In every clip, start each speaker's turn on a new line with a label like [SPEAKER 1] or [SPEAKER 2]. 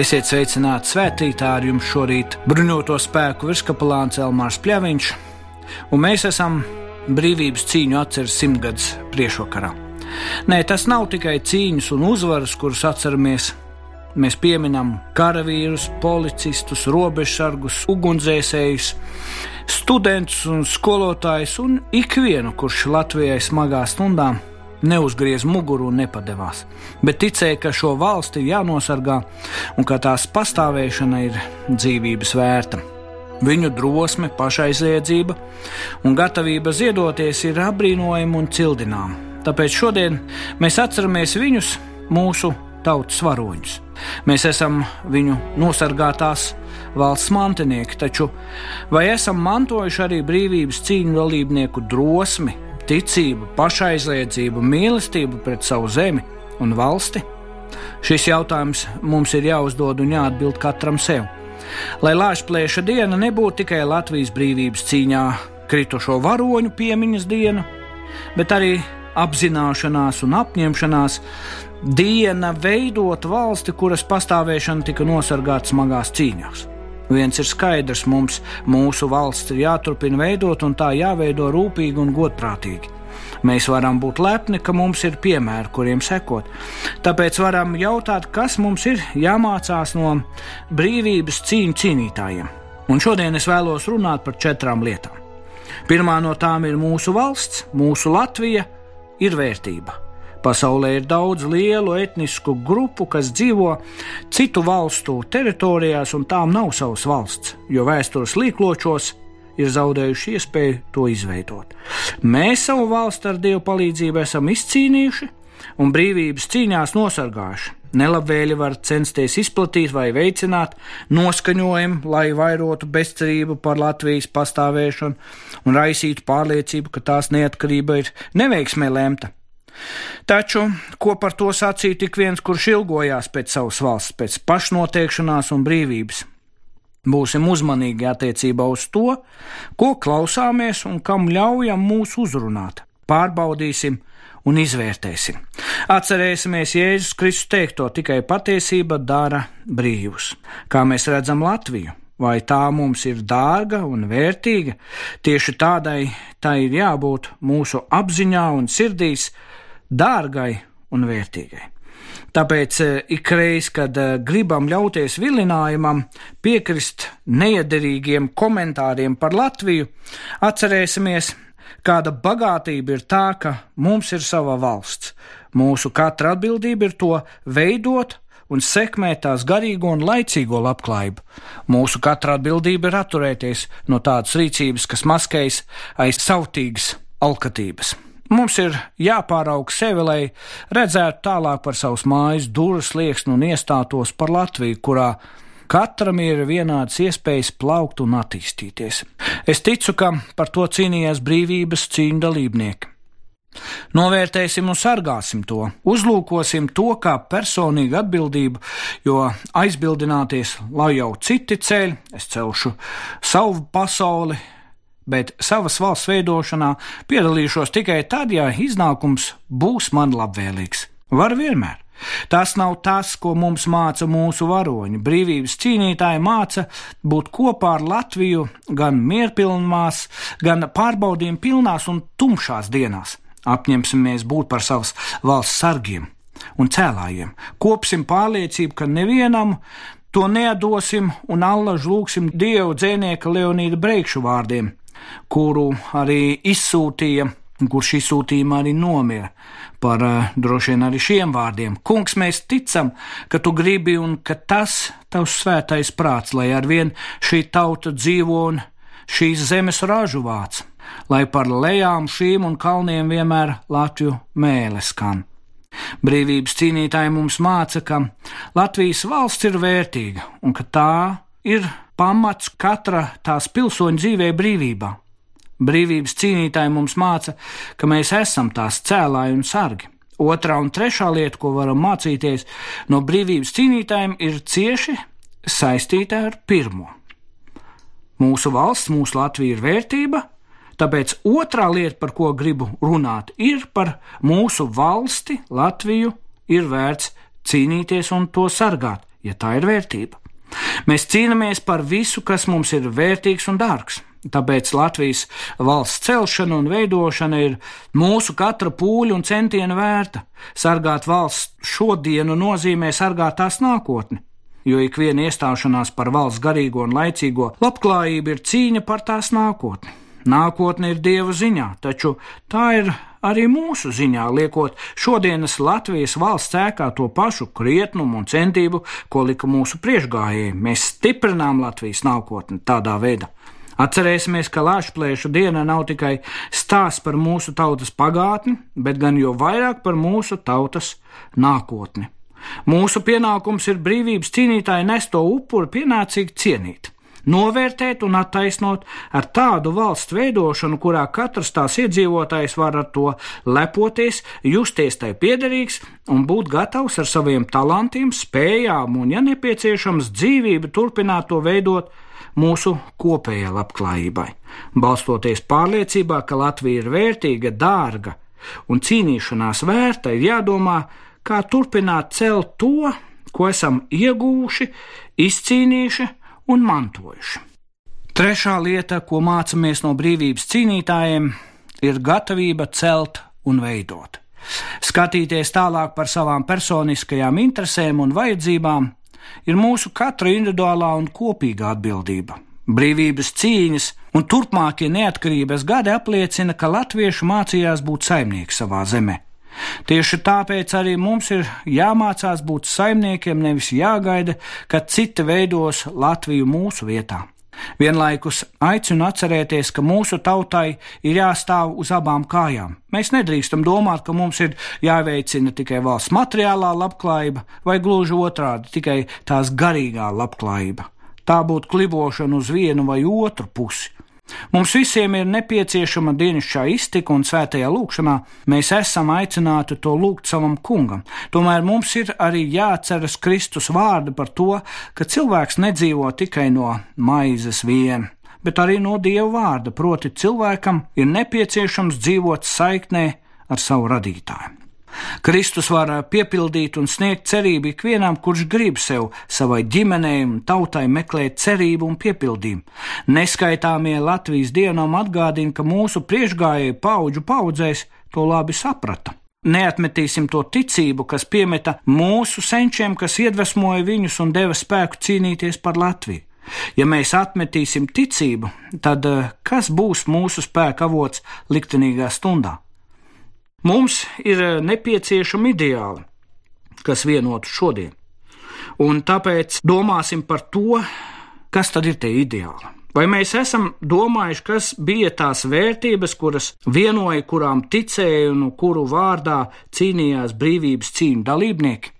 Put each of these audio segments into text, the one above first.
[SPEAKER 1] Esiet sveicināti svētītā ar jums šorīt bruņoto spēku virskapelāns Elmārs Pļaviņš, un mēs esam brīvības cīņu atceres simtgadus priekšvakarā. Nē, tas nav tikai cīņas un uzvaras, kuras atceramies. Mēs pieminam karavīrus, policistus, robežsargus, ugunsdzēsējus, studentus un skolotājus un ikvienu, kurš Latvijai smagā stundā neuzgriez muguru un nepadevās, bet ticēja, ka šo valsti ir jānosargā un ka tās pastāvēšana ir dzīvības vērta. Viņu drosme, pašaizliedzība un gatavība ziedoties ir apbrīnojama un cildināma. Tāpēc šodien mēs atceramies viņus, mūsu tautas varoņus. Mēs esam viņu nosargātās valsts mantinieki, taču vai esam mantojuši arī brīvības cīņu dalībnieku drosmi, ticību, pašaizliedzību, mīlestību pret savu zemi un valsti? Šis jautājums mums ir jāuzdod un jāatbild katram sev. Lai Lāčplēša diena nebūtu tikai Latvijas brīvības cīņā kritušo varoņu piemiņas diena, bet arī apzināšanās un apņemšanās diena veidot valsti, kuras pastāvēšana tika nosargāta smagās cīņās. Viens ir skaidrs, mums mūsu valsts ir jāturpina veidot un tā jāveido rūpīgi un godprātīgi. Mēs varam būt lepni, ka mums ir piemēri, kuriem sekot. Tāpēc varam jautāt, kas mums ir jāmācās no brīvības cīņu cīnītājiem. Un šodien es vēlos runāt par četrām lietām. Pirmā no tām ir mūsu valsts, mūsu Latvija, ir vērtība. Pasaulē ir daudz lielu etnisku grupu, kas dzīvo citu valstu teritorijās, un tām nav savas valsts, jo vēstures līkločos ir zaudējuši iespēju to izveidot. Mēs savu valsti ar Dievu palīdzību esam izcīnījuši un brīvības cīņās nosargājuši. Nelabvēļi var censties izplatīt vai veicināt noskaņojumu, lai vairotu bezcerību par Latvijas pastāvēšanu un raisītu pārliecību, ka tās neatkarība ir neveiksmē lemta. Taču, ko par to sacīja tik viens, kurš ilgojās pēc savas valsts, pēc pašnoteikšanās un brīvības? Būsim uzmanīgi attiecībā uz to, ko klausāmies un kam ļaujam mūs uzrunāt. Pārbaudīsim un izvērtēsim. Atcerēsimies Jēzus Kristus teikto, tikai patiesība dara brīvus. Kā mēs redzam Latviju, vai tā mums ir dārga un vērtīga, tieši tādai tai ir jābūt mūsu apziņā un sirdīs, dārgai un vērtīgai. Tāpēc eh, ikreiz, kad eh, gribam ļauties vilinājumam, piekrist neiederīgiem komentāriem par Latviju, atcerēsimies, kāda bagātība ir tā, ka mums ir sava valsts. Mūsu katra atbildība ir to veidot un sekmēt tās garīgo un laicīgo labklājību. Mūsu katra atbildība ir atturēties no tādas rīcības, kas maskējas aiz sautīgas alkatības. Mums ir jāpāraug sevi, lai redzētu tālāk par savas mājas durvis lieksni un iestātos par Latviju, kurā katram ir vienādas iespējas plaukt un attīstīties. Es ticu, ka par to cīnījās brīvības cīņu dalībnieki. Novērtēsim un sargāsim to, uzlūkosim to kā personīgu atbildību, jo aizbildināties, lai jau citi ceļ, es celšu savu pasauli, bet savas valsts veidošanā piedalīšos tikai tad, ja iznākums būs man labvēlīgs. Var vienmēr. Tas nav tas, ko mums māca mūsu varoņi. Brīvības cīnītāji māca būt kopā ar Latviju gan mierpilnās, gan pārbaudījuma pilnās un tumšās dienās. Apņemsimies būt par savas valsts sargiem un cēlājiem. Kopsim pārliecību, ka nevienam to nedosim un allaž lūgsim Dievu dzēnieka Leonīda Breikšu vārdiem kuru arī izsūtīja, kurš izsūtījumā arī nomira. Par uh, droši vien arī šiem vārdiem. Kungs, mēs ticam, ka tu gribi un ka tas tavs svētais prāts, lai arvien šī tauta dzīvo un šīs zemes ražu vāc, lai par lejām šīm un kalniem vienmēr Latviju mēle skan. Brīvības cīnītāji mums māca, ka Latvijas valsts ir vērtīga un ka tā ir pamats katra tās pilsoņa dzīvē brīvībā. Brīvības cīnītāji mums māca, ka mēs esam tās cēlāji un sargi. Otra un trešā lieta, ko varam mācīties no brīvības cīnītājiem, ir cieši saistīta ar pirmo. Mūsu valsts, mūsu Latvija ir vērtība, tāpēc otrā lieta, par ko gribu runāt, ir par mūsu valsti, Latviju, ir vērts cīnīties un to sargāt, ja tā ir vērtība. Mēs cīnāmies par visu, kas mums ir vērtīgs un dārgs. Tāpēc Latvijas valsts celšana un veidošana ir mūsu katra pūļa un centiena vērta. Sargāt valsts šodienu nozīmē sargāt tās nākotni, jo ik viena iestāšanās par valsts garīgo un laicīgo labklājību ir cīņa par tās nākotni. Nākotne ir Dieva ziņā, taču tā ir arī mūsu ziņā, liekot šodienas Latvijas valsts ēkā to pašu krietnumu un centību, ko lika mūsu priekšgājēji. Mēs stiprinām Latvijas nākotni tādā veidā. Atcerēsimies, ka Latvijas diena nav tikai stāsts par mūsu tautas pagātni, bet gan jau vairāk par mūsu tautas nākotni. Mūsu pienākums ir brīvības cīnītāji nesto upuri pienācīgi cienīt novērtēt un attaisnot ar tādu valsts veidošanu, kurā katrs tās iedzīvotājs var ar to lepoties, justies tai piederīgs un būt gatavs ar saviem talantiem, spējām un, ja nepieciešams, dzīvību turpināt to veidot mūsu kopējai labklājībai. Balstoties pārliecībā, ka Latvija ir vērtīga, dārga un cīnīšanās vērta, ir jādomā, kā turpināt celt to, ko esam ieguvuši, izcīnījuši un mantojuši. Trešā lieta, ko mācāmies no brīvības cīnītājiem, ir gatavība celt un veidot. Skatīties tālāk par savām personiskajām interesēm un vajadzībām ir mūsu katra individuālā un kopīga atbildība. Brīvības cīņas un turpmākie neatkarības gadi apliecina, ka latvieši mācījās būt saimnieki savā zemē. Tieši tāpēc arī mums ir jāmācās būt saimniekiem, nevis jāgaida, ka citi veidos Latviju mūsu vietā. Vienlaikus aicinu atcerēties, ka mūsu tautai ir jāstāv uz abām kājām. Mēs nedrīkstam domāt, ka mums ir jāveicina tikai valsts materiālā labklājība, vai gluži otrādi - tikai tās garīgā labklājība. Tā būtu klibošana uz vienu vai otru pusi. Mums visiem ir nepieciešama dienasčā iztika un svētajā lūkšanā. Mēs esam aicināti to lūgt savam kungam. Tomēr mums ir arī jāatceras Kristus vārdi par to, ka cilvēks nedzīvo tikai no maizes vien, bet arī no Dieva vārda, proti cilvēkam ir nepieciešams dzīvot saiknē ar savu radītāju. Kristus var piepildīt un sniegt cerību ikvienam, kurš grib sev, savai ģimenei un tautai meklēt cerību un piepildījumu. Neskaitāmie Latvijas dienām atgādina, ka mūsu priekšgājēji paudžu paudzēs to labi saprata. Neatmetīsim to ticību, kas piemeta mūsu senčiem, kas iedvesmoja viņus un deva spēku cīnīties par Latviju. Ja mēs atmetīsim ticību, tad kas būs mūsu spēka avots liktenīgā stundā? Mums ir eh, nepieciešami ideāli, kas vienotu šodien, un tāpēc domāsim par to, kas tad ir tie ideāli. Vai mēs esam domājuši, kas bija tās vērtības, kuras vienoja, kurām ticēja un kuru vārdā cīnījās brīvības cīņu dalībnieki?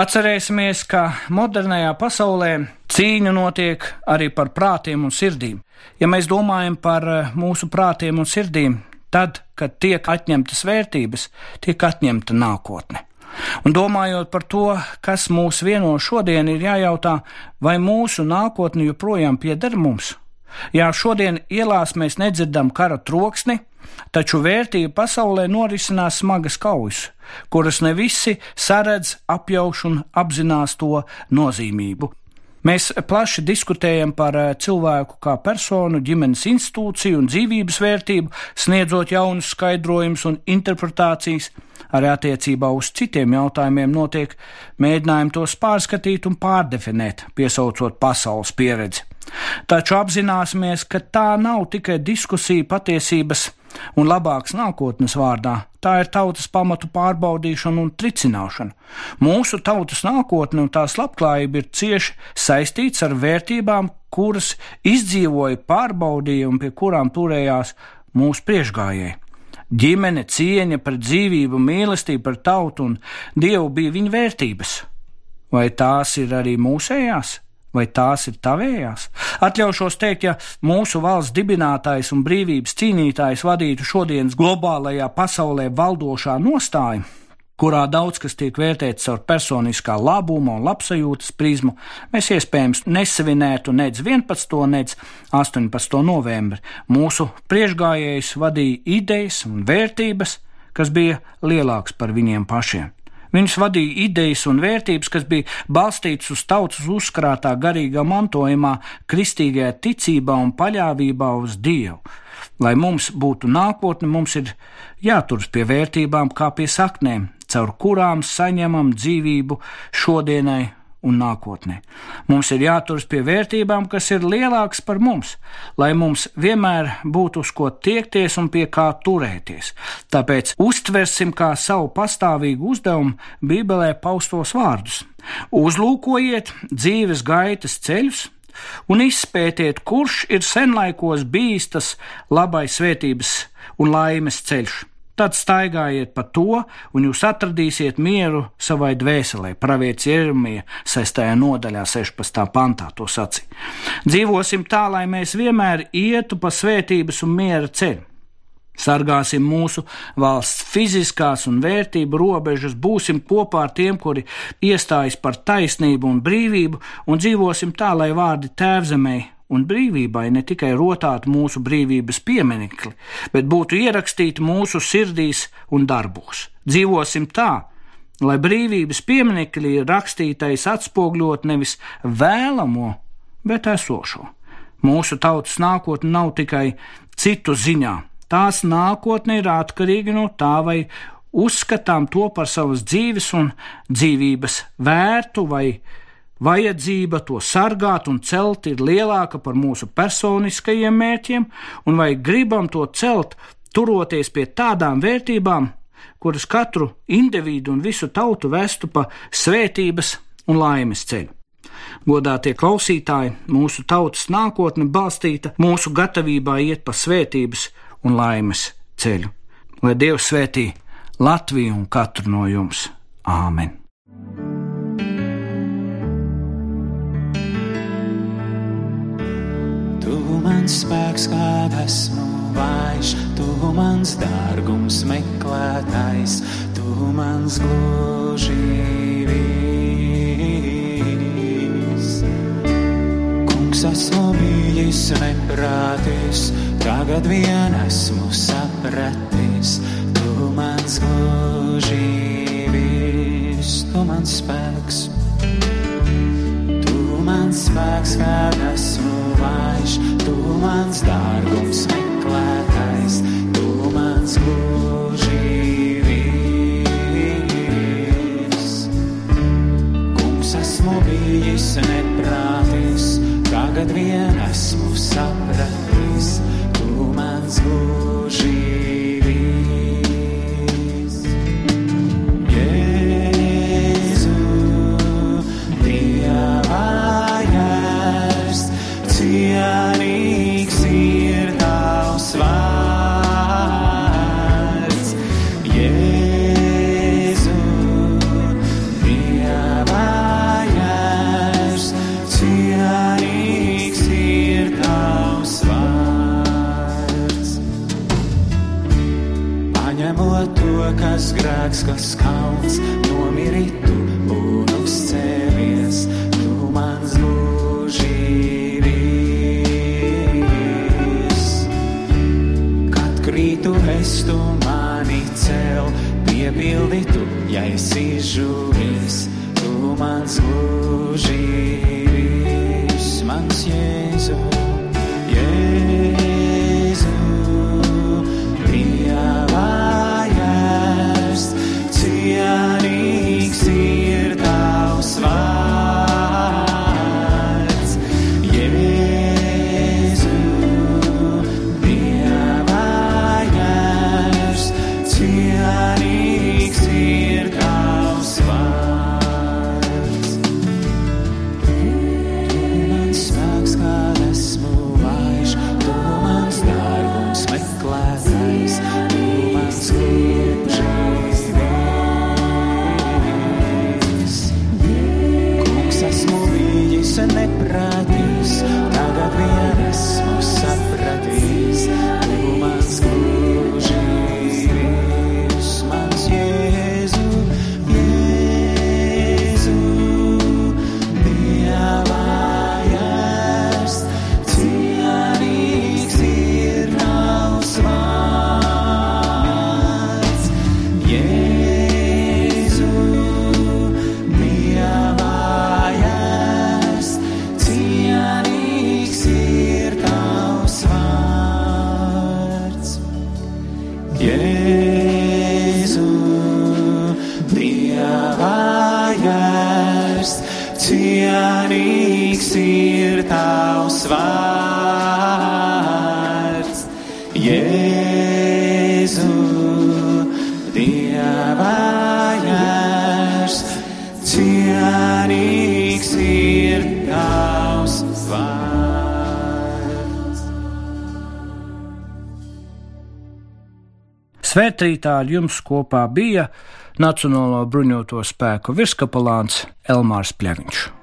[SPEAKER 1] Atcerēsimies, ka modernajā pasaulē cīņa notiek arī par prātiem un sirdīm. Ja mēs domājam par eh, mūsu prātiem un sirdīm, Tad, kad tiek atņemtas vērtības, tiek atņemta nākotne. Un domājot par to, kas mūs vieno šodien, ir jājautā, vai mūsu nākotne joprojām pieder mums. Jā, šodien ielās mēs nedzirdam kara troksni, taču vērtība pasaulē norisinās smagas kaujas, kuras ne visi saredz, apjauš un apzinās to nozīmību. Mēs plaši diskutējam par eh, cilvēku kā personu, ģimenes institūciju un dzīvības vērtību, sniedzot jaunus skaidrojumus un interpretācijas. Arī attiecībā uz citiem jautājumiem notiek mēģinājumi tos pārskatīt un pārdefinēt, piesaucot pasaules pieredzi. Taču apzināsimies, ka tā nav tikai diskusija patiesības un labākas nākotnes vārdā, tā ir tautas pamatu pārbaudīšana un tricināšana. Mūsu tautas nākotne un tās labklājība ir cieši saistīts ar vērtībām, kuras izdzīvoja, pārbaudīja un pie kurām turējās mūsu priekšgājēji. Ģimene, cieņa par dzīvību, mīlestība par tautu un dievu bija viņa vērtības. Vai tās ir arī mūsējās? Vai tās ir tavējās? Atļaušos teikt, ja mūsu valsts dibinātājs un brīvības cīnītājs vadītu šodienas globālajā pasaulē valdošā nostāja, kurā daudz kas tiek vērtēts caur personiskā labuma un labsajūtas prizmu, mēs iespējams nesavinētu nec 11. nec 18. novembri. Mūsu priekšgājējs vadīja idejas un vērtības, kas bija lielāks par viņiem pašiem. Viņš vadīja idejas un vērtības, kas bija balstītas uz tautas uzkrātā garīgā mantojumā, kristīgajā ticībā un paļāvībā uz Dievu. Lai mums būtu nākotne, mums ir jāturas pie vērtībām kā pie saknēm, caur kurām saņemam dzīvību šodienai un nākotnē. Mums ir jāturas pie vērtībām, kas ir lielākas par mums, lai mums vienmēr būtu uz ko tiekties un pie kā turēties. Tāpēc uztversim kā savu pastāvīgu uzdevumu Bībelē paustos vārdus. Uzlūkojiet dzīves gaitas ceļus, un izpētiet, kurš ir senlaikos bijis tas labais svētības un laimes ceļš tad staigājiet pa to, un jūs atradīsiet mieru savai dvēselē. Pravietis Jeremija 6. nodaļā, 16. pantā to sacīja. Dzīvosim tā, lai mēs vienmēr ietu pa svētības un miera ceļu. Sargāsim mūsu valsts fiziskās un vērtību robežas, būsim kopā ar tiem, kuri iestājas par taisnību un brīvību, un dzīvosim tā, lai vārdi tēvzemē un brīvībai ne tikai rotātu mūsu brīvības pieminekli, bet būtu ierakstīti mūsu sirdīs un darbos. Dzīvosim tā, lai brīvības pieminekļi rakstītais atspogļot nevis vēlamo, bet esošo. Mūsu tautas nākotne nav tikai citu ziņā, tās nākotne ir atkarīga no tā, vai uzskatām to par savas dzīves un dzīvības vērtu vai Vajadzība to sargāt un celt ir lielāka par mūsu personiskajiem mērķiem, un vai gribam to celt, turoties pie tādām vērtībām, kuras katru individu un visu tautu vestu pa svētības un laimes ceļu. Godātie klausītāji, mūsu tautas nākotne balstīta mūsu gatavībā iet pa svētības un laimes ceļu. Lai Dievs svētī Latviju un katru no jums! Āmen!
[SPEAKER 2] Mans spēks, kad esmu vājš, tu mans dārgums meklētājs, tu mans glužības. Kungs esmu bijis neprātis, tagad vien esmu sapratis, tu mans glužības, tu mans spēks. Mans spēks, kad esmu vājš, tu mans dārgums meklētais, tu mans glužības. Kungs esmu bijis neprātis, tagad vien esmu sapratis, tu mans glužības. Grēks, kas kauns, nomiritu un uzcēlies, tu mans mūžības. Kad krītu es tu mani cel, piepildītu, ja esi žuvis, tu mans mūžības, mans Jēzu. Ir tavs vārds, Jēzu, Dieva jērs, cienīgs ir tavs vārds.
[SPEAKER 1] Svētrītā ar jums kopā bija Nacionālo bruņoto spēku virskapelāns Elmārs Pļaviņš.